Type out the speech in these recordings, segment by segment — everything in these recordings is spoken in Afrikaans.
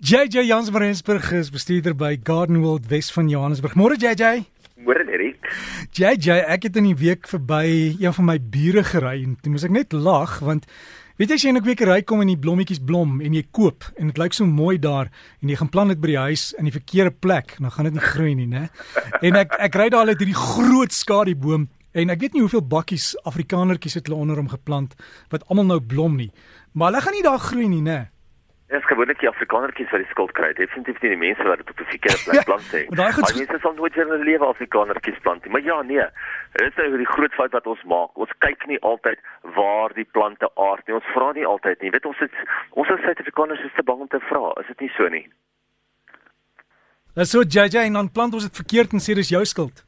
JJ Jans van Rensburg is bestuurder by Garden World Wes van Johannesburg. Môre JJ. Môre Erik. JJ, ek het in die week verby een van my bure gery en toe moes ek net lag want weet jy as jy in 'n kwekery kom en die blommetjies blom en jy koop en dit lyk so mooi daar en jy gaan plant dit by die huis in die verkeerde plek, dan gaan dit nie groei nie, né? En ek ek ry daar uit hierdie groot skadieboom en ek weet nie hoeveel bakkies Afrikanertjies het hulle onder hom geplant wat almal nou blom nie. Maar hulle gaan nie daar groei nie, né? Dit is gewoonlik die Afrikanertjies wat die skuld kry. Definitief nie die mense wat dit op 'n verkeerde plek plant nie. maar daai goed- mense sal nooit weer in hulle lewe Afrikanertjies plant nie. Maar ja, nee. Dit is nou die groot fout wat ons maak. Ons kyk nie altyd waar die plante aard nie. Ons vra nie altyd nie. Weet ons het ons as Suid-Afrikaners is te bang om te vra. Is dit nie so nie? Dis so JJ en dan plant ons dit verkeerd en sê dis jou skuld.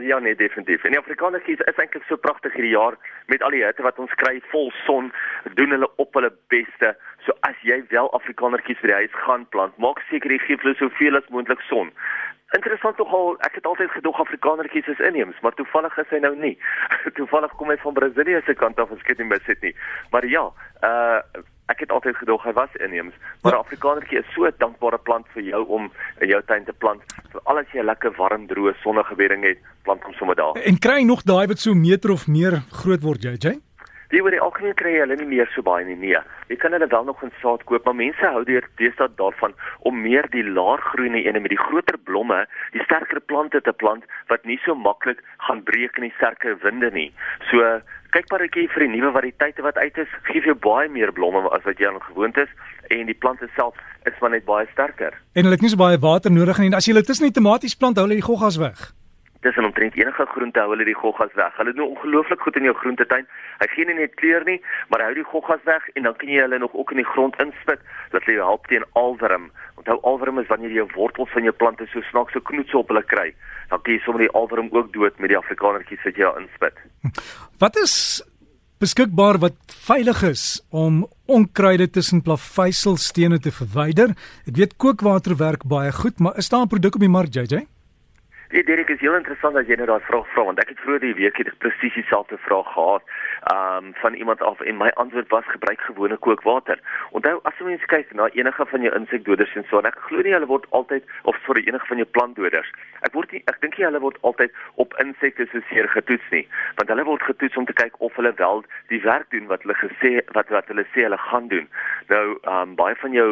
Ja nee definitief. En die Afrikanertjies is eintlik so pragtig hierdie jaar met al die hitte wat ons kry, vol son, doen hulle op hulle beste. So as jy wel Afrikanertjies vir die huis gaan plant, maak seker jy gee vir hulle soveel as moontlik son. Interessant nogal, ek het altyd gedog Afrikanertjies is inheems, maar toevallig is hy nou nie. toevallig kom hy van Brasilië se kant af, as ek dit nie mis het nie. Maar ja, uh ek het altyd gedog hy was inheems, maar 'n Afrikanertjie is so 'n dankbare plant vir jou om in jou tuin te plant. Veral as jy 'n lekker warm, droë, sonnige bedding het, plant hom sommer daar. En kry nog daai wat so 'n meter of meer groot word JJ? Die oor die algemeen kry jy hulle nie meer so baie nie. Nee. Jy kan hulle wel nog in saad koop, maar mense hou deur deesdae daarvan om meer die laer groeiende ene met die groter blomme, die sterker plante te plant wat nie so maklik gaan breek in die sterker winde nie. So kyk maar ek vir die nuwe variëteite wat uit is, gee jou baie meer blomme as wat jy aan gewoond is en die plante self is maar net baie sterker. En hulle het nie so baie water nodig nie. As jy hulle tussen die tomaties plant, hou hulle die goggas weg. Dis in omtrent enige groente hou hulle die goggas weg. Hulle doen ongelooflik goed in jou groentetuin. Hy gee nie net kleur nie, maar hou die goggas weg en dan kan jy hulle nog ook in die grond inspit dat hulle jou help teen alwurm. Onthou alwurm is wanneer jy jou wortels van jou plante so snaakse knoetse op hulle kry. Dan kan jy sommer die alwurm ook dood met die afrikanertjies wat jy daar inspit. Wat is beskikbaar wat veilig is om onkruide tussen plaveisselstene te verwyder? Ek weet kookwater werk baie goed, maar is daar 'n produk op die mark JJ? Nee, Derek, is heel interessant dat jy nou daai vraag vra want ek het vroeër die week het presies dieselfde vraag gehad um van iemand af en my antwoord was gebruik gewone kookwater. Onthou as jy mens kyk na enige van jou insekdoders en so en ek glo nie hulle word altyd of sorry enige van jou plantdoders. Ek word nie ek dink nie hulle word altyd op insekte so seer getoets nie, want hulle word getoets om te kyk of hulle wel die werk doen wat hulle gesê wat wat hulle sê hulle gaan doen. Nou um baie van jou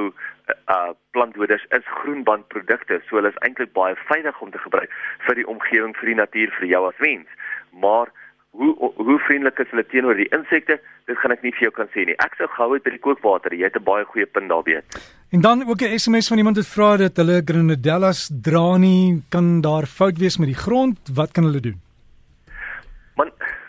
uh plantdoders is groenbandprodukte, so hulle is eintlik baie veilig om te gebruik vir die omgewing, vir die natuur, vir jou as mens. Maar hoe hoe vriendelik is hulle teenoor die insekte? Dit gaan ek nie vir jou kan sê nie. Ek sou gehou het by die kookwater. Jy het 'n baie goeie punt daar weet. En dan ook 'n SMS van iemand wat vra dat hulle Grenadellas dra nie, kan daar fout wees met die grond? Wat kan hulle doen?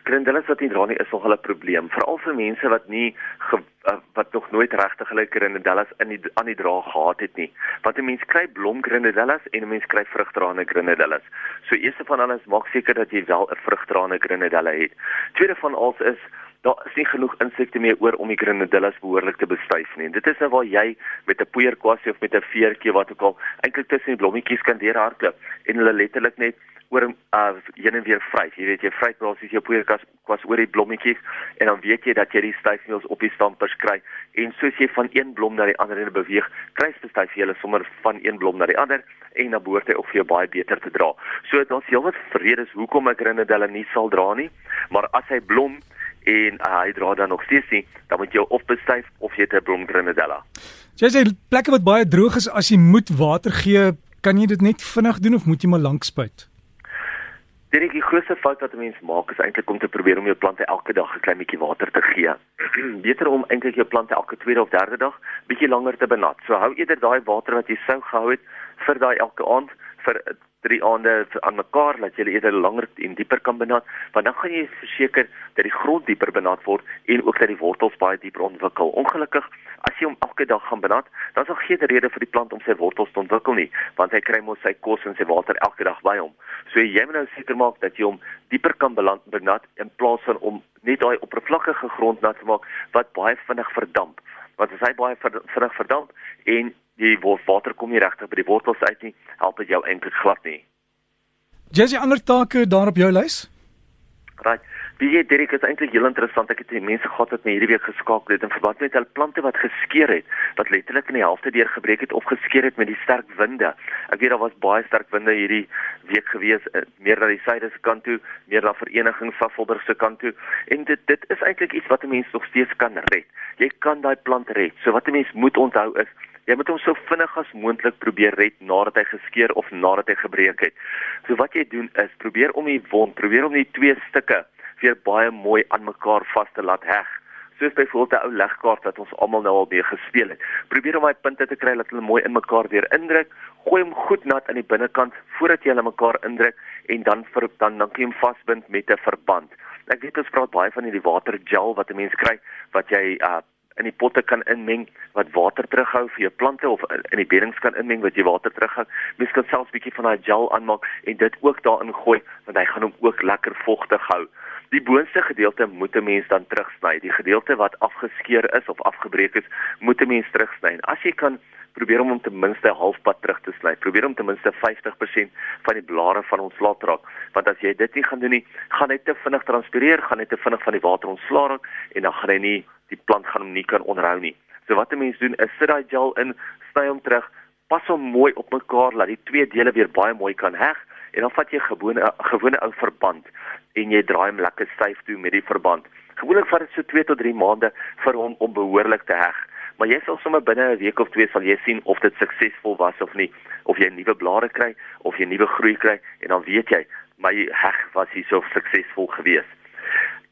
Man, Grendellas wat nie dra nie is nog 'n probleem, veral vir mense wat nie ge, uh, wat nog nooit regtig hulle Grendellas in die aan die dra gehad het nie. Want 'n mens kry blom Grendellas en 'n mens kry vrugdraende Grendellas. So eerste van alles maak seker dat jy wel 'n vrugdraende Grenadella het. Tweede van alles is daar is nie genoeg insekte meer oor om die Grenadellas behoorlik te bestuif nie. En dit is nou waar jy met 'n poeierkwassie of met 'n veertjie wat ook al eintlik tussen die blommetjies kan deurhardloop en hulle letterlik net oor uh, heen en weer vryf. Jy weet jy vryf basies jou poeierkas kwas oor die blommetjies en dan weet jy dat jy die styfmeels op die stampers kry en soos jy van een blom na die ander en beweeg, kry styf jy hulle sommer van een blom na die ander en dan behoort hy ook vir jou baie beter te dra. So daar's heelwat redes hoekom ek Grenadella nie sal dra nie, maar as hy blom en uh, hy dra dan nog steeds nie, dan moet jy of bestuif of jy 'n blom Grenadella. Jy sê plekke wat baie droog is as jy moet water gee, kan jy dit net vinnig doen of moet jy maar lank spuit? Dit die grootste fout wat 'n mens maak is eintlik om te probeer om jou plante elke dag 'n klein bietjie water te gee. Beter om eintlik jou plante elke tweede of derde dag bietjie langer te benat. So hou eerder daai water wat jy sou gehou het vir daai elke aand vir 3 aande aan mekaar dat jy eerder langer en dieper kan benat, want dan gaan jy verseker dat die grond dieper benat word en ook dat die wortels baie dieper ontwikkel. Ongelukkig as jy hom elke dag gaan benat, dan is daar geen rede vir die plant om sy wortels te ontwikkel nie, want hy kry mos sy kos en sy water elke dag by hom. So jy moet nou seker maak dat jy hom dieper kan benat in plaas van om net daai oppervlakkige grond nat te maak wat baie vinnig verdamp. Want as hy baie vinnig verdamp en die water kom nie regtig by die wortels uit nie, help dit jou eintlik glad nie. Jessie ander take daar op jou lys? Right. Wie jy Derek is eintlik heel interessant. Ek het die mense gehad wat my hierdie week geskakel het in verband met hulle plante wat geskeur het, wat letterlik in die helfte deur gebreek het of geskeur het met die sterk winde. Ek weet daar was baie sterk winde hierdie week gewees, eh, meer na die suide se kant toe, meer na Vereniging Sasolburg se kant toe. En dit dit is eintlik iets wat 'n mens nog steeds kan red. Jy kan daai plant red. So wat 'n mens moet onthou is Jy moet hom so vinnig as moontlik probeer red nadat hy geskeur of nadat hy gebreek het. So wat jy doen is probeer om die wond, probeer om die twee stukke weer baie mooi aan mekaar vas te laat heg. Soos byvoorbeeld 'n ou legkaart wat ons almal nou al mee gespeel het. Probeer om daai punte te kry dat hulle mooi in mekaar weer indruk. Gooi hom goed nat aan die binnekant voordat jy hulle mekaar indruk en dan vir dan dan kan jy hom vasbind met 'n verband. Ek weet ons praat baie van hierdie watergel wat 'n mens kry wat jy uh in die potte kan inmeng wat water terughou vir jou plante of in die beddings kan inmeng wat jy water terughou. Mens kan selfs bietjie van daai gel aanmaak en dit ook daarin gooi want hy gaan hom ook lekker vogtig hou. Die boonste gedeelte moet 'n mens dan terugsny. Die gedeelte wat afgeskeur is of afgebreek is, moet 'n mens terugsny. As jy kan probeer om hom ten minste halfpad terug te sny. Probeer om ten minste 50% van die blare van ontslae te raak, want as jy dit nie gaan doen nie, gaan hy te vinnig transpireer, gaan hy te vinnig van die water ontslaa raak en dan gaan hy nie die plant gaan hom nie kan onderhou nie. So wat 'n mens doen is sit daai gel in, sny hom terug, pas hom mooi op mekaar laat die twee dele weer baie mooi kan heg en dan vat jy gewone gewone ou verband en jy draai hom lekker styf toe met die verband. Gewoonlik vat dit so 2 tot 3 maande vir hom om behoorlik te heg. Maar jy sal sommer binne 'n week of twee sal jy sien of dit suksesvol was of nie, of jy nuwe blare kry of jy nuwe groei kry en dan weet jy my heg was hier so suksesvol geweest.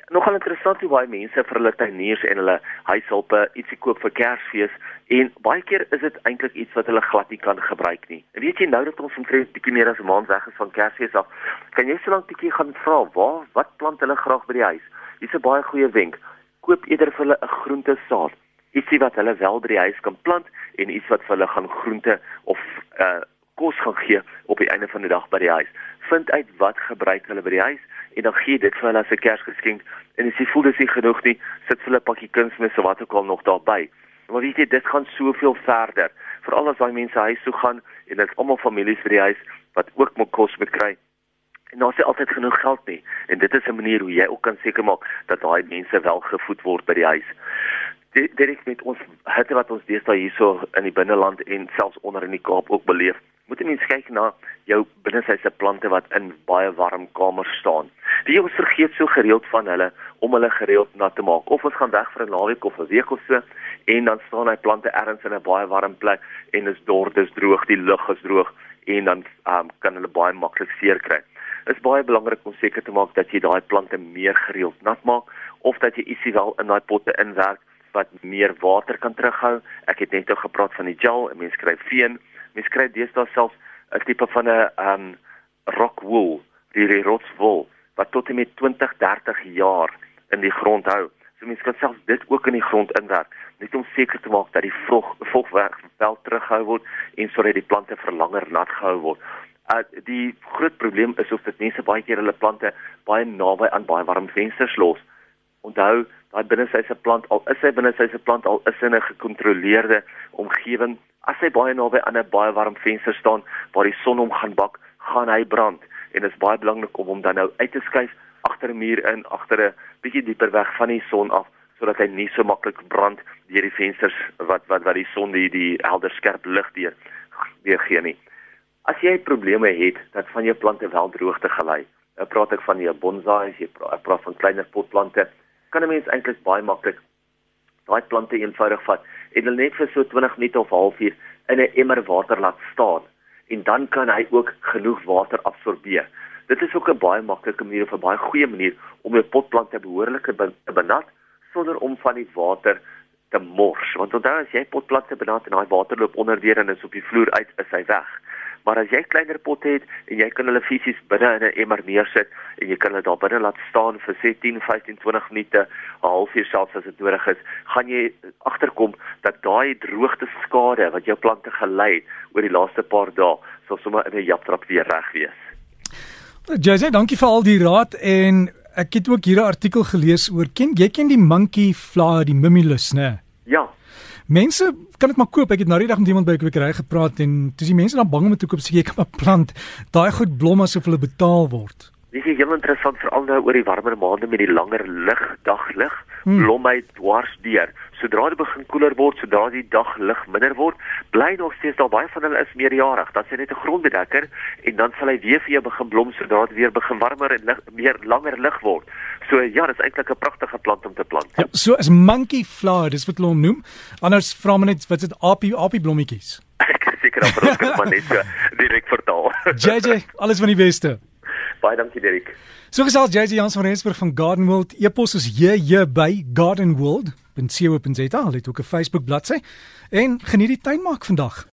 Nogal interessant hoe baie mense vir hulle tuiniers en hulle huishulpe ietsie koop vir Kersfees en baie keer is dit eintlik iets wat hulle glad nie kan gebruik nie. En weet jy nou dat ons omtrent bietjie meer as 'n maand weg is van Kersfees af, kan jy so lank bietjie gaan vra waar wat plant hulle graag by die huis? Hier's 'n baie goeie wenk. Koop eerder vir hulle 'n groente saad. Ietsie wat hulle wel by die huis kan plant en iets wat vir hulle gaan groente of uh kos gaan gee op die einde van die dag by die huis. Vind uit wat gebruik hulle by die huis en dan gee dit vir hulle as 'n Kersgeskenk en as jy voel dis nie genoeg nie, sit vir hulle 'n pakkie kunsmis of wat ook al nog daarby. Maar weet jy, dit gaan soveel verder. Veral as daai mense huis toe gaan en dit almal families vir die huis wat ook moet kos moet kry. En daar is altyd genoeg geld nie. En dit is 'n manier hoe jy ook kan seker maak dat daai mense wel gevoed word by die huis. Dit met ons hitte wat ons deesdae hierso in die binneland en selfs onder in die Kaap ook beleef. Moet jy mens kyk na jou binnesyse plante wat in baie warm kamers staan. Die ons vergeet so gereeld van hulle om hulle gereeld nat te maak. Of ons gaan weg vir 'n naweek of 'n week of so en dan staan hy plante ergens in 'n baie warm plek en is dor, dis droog, die lug is droog en dan um, kan hulle baie maklik seer kry. Dit is baie belangrik om seker te maak dat jy daai plante meer gereeld nat maak of dat jy ietsie wel in daai potte inwerk wat meer water kan terughou. Ek het net nou gepraat van die gel, 'n mens kry veen, mens kry deesdae selfs 'n tipe van 'n um rock wool, die rotswol wat tot en met 20, 30 jaar in die grond hou. So mense kan selfs dit ook in die grond inwerk net om seker te maak dat die vrog vogwerk wel teruggehou word en sodat die plante vir langer nat gehou word. Uh die groot probleem is of dit mense baie keer hulle plante baie naby aan baie warm vensters los. Onthou, daai binnesyse plant al is hy binnesyse plant al is in 'n gekontroleerde omgewing, as hy baie naby aan 'n baie warm venster staan waar die son hom gaan bak, gaan hy brand en dit is baie belangrik om hom dan nou uit te skuif agter 'n muur in, agter 'n bietjie dieper weg van die son af sodat hy nie so maklik brand deur die vensters wat wat wat die son die die helder skerp lig deur weer gee nie. As jy probleme het dat van jou plante wel droogte gelei, nou praat ek van jou bonsai, jy praat, praat van kleiner potplante, kan 'n mens eintlik baie maklik daai plante eenvoudig vat en hulle net vir so 20 minute of halfuur in 'n emmer water laat staan en dan kan hy ook genoeg water absorbeer. Dit is ook 'n baie maklike manier of 'n baie goeie manier om jou potplante behoorlik te benat sonder om van die water te mors. Want onthou as jy potplante benat en daai water loop onder weer en is op die vloer uit, is hy weg. Maar as jy kleiner potte het en jy kan hulle fisies binne in 'n emmer neersit en jy kan hulle daar binne laat staan vir 10, 15, 20 minute, 'n halfuur selfs as dit nodig is, gaan jy agterkom dat daai droogte skade wat jou plante gelei het oor die laaste paar dae, sal sommer in 'n japtrap weer reg wees. Jose, dankie vir al die raad en ek het ook hier 'n artikel gelees oor ken jy ken die monkey fly die mimulus nê? Ja. Mense kan dit maar koop. Ek het nou die dag met iemand by 'n kwekery gepraat en dis die mense dan bang om dit te koop sê jy kan maar plant. Daai goed blom asof hulle betaal word. Dis heel interessant veral nou oor die warmer maande met die langer lig, daglig, hmm. blom hy dwars deur. Sodra dit begin koeler word, sodra die daglig minder word, bly nog steeds daar baie van hulle is meerjarig. Dan sien net 'n grondbedekker en dan sal hy weer vir jou begin blom sodra dit weer begin warmer en lig, meer langer lig word. So ja, dis eintlik 'n pragtige plant om te plant. Ja, so as monkey flower, dis wat hulle hom noem. Anders vra men net wat is dit apie apie blommetjies. Ek seker dan vir ons maar net so direk vertaal. JJ, alles van die beste. Baie dankie Derek. So gesels JJ Jans van Rensburg van Garden World. Epos is JJ by Garden World. Sê daar, het ook 'n Facebook bladsy en geniet die tuinmaak vandag.